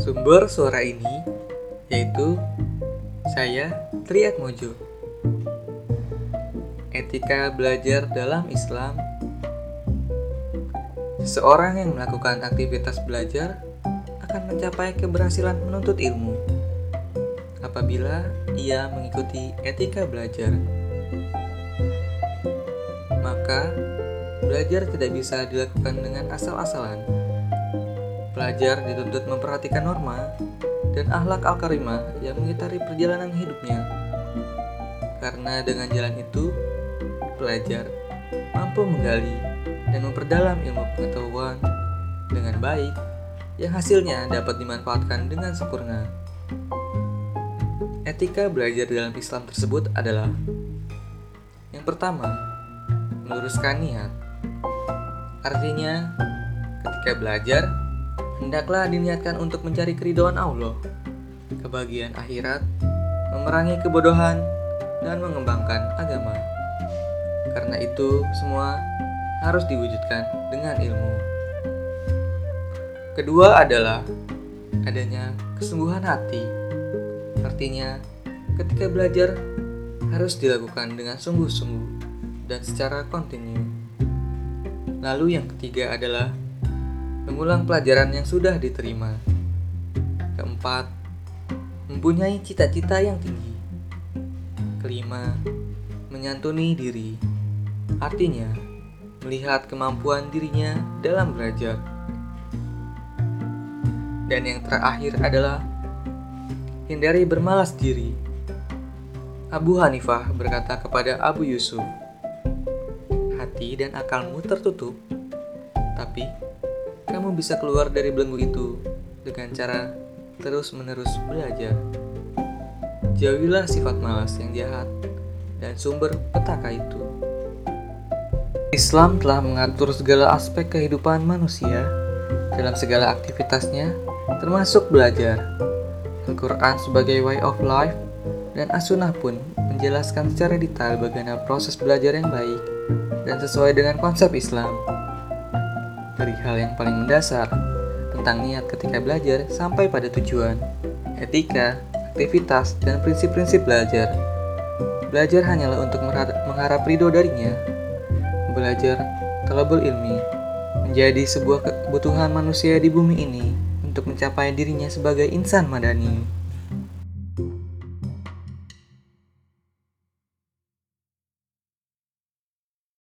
Sumber suara ini yaitu saya Triat Mojo. Etika belajar dalam Islam Seseorang yang melakukan aktivitas belajar akan mencapai keberhasilan menuntut ilmu apabila ia mengikuti etika belajar. Maka, belajar tidak bisa dilakukan dengan asal-asalan. Pelajar dituntut memperhatikan norma dan akhlak al-karimah yang mengitari perjalanan hidupnya. Karena dengan jalan itu, pelajar mampu menggali dan memperdalam ilmu pengetahuan dengan baik yang hasilnya dapat dimanfaatkan dengan sempurna. Etika belajar dalam Islam tersebut adalah yang pertama, meluruskan niat. Artinya, ketika belajar, hendaklah diniatkan untuk mencari keridhaan Allah, kebahagiaan akhirat, memerangi kebodohan, dan mengembangkan agama. Karena itu, semua harus diwujudkan dengan ilmu. Kedua adalah adanya kesungguhan hati. Artinya, ketika belajar harus dilakukan dengan sungguh-sungguh dan secara kontinu. Lalu yang ketiga adalah mengulang pelajaran yang sudah diterima. Keempat, mempunyai cita-cita yang tinggi. Kelima, menyantuni diri. Artinya, melihat kemampuan dirinya dalam belajar. Dan yang terakhir adalah hindari bermalas diri. Abu Hanifah berkata kepada Abu Yusuf, "Hati dan akalmu tertutup, tapi kamu bisa keluar dari belenggu itu dengan cara terus-menerus belajar. Jauhilah sifat malas yang jahat dan sumber petaka itu." Islam telah mengatur segala aspek kehidupan manusia dalam segala aktivitasnya, termasuk belajar. Al-Quran sebagai way of life dan As-Sunnah pun menjelaskan secara detail bagaimana proses belajar yang baik dan sesuai dengan konsep Islam. Dari hal yang paling mendasar tentang niat ketika belajar sampai pada tujuan, etika, aktivitas, dan prinsip-prinsip belajar. Belajar hanyalah untuk mengharap ridho darinya belajar talabul ilmi menjadi sebuah kebutuhan manusia di bumi ini untuk mencapai dirinya sebagai insan madani.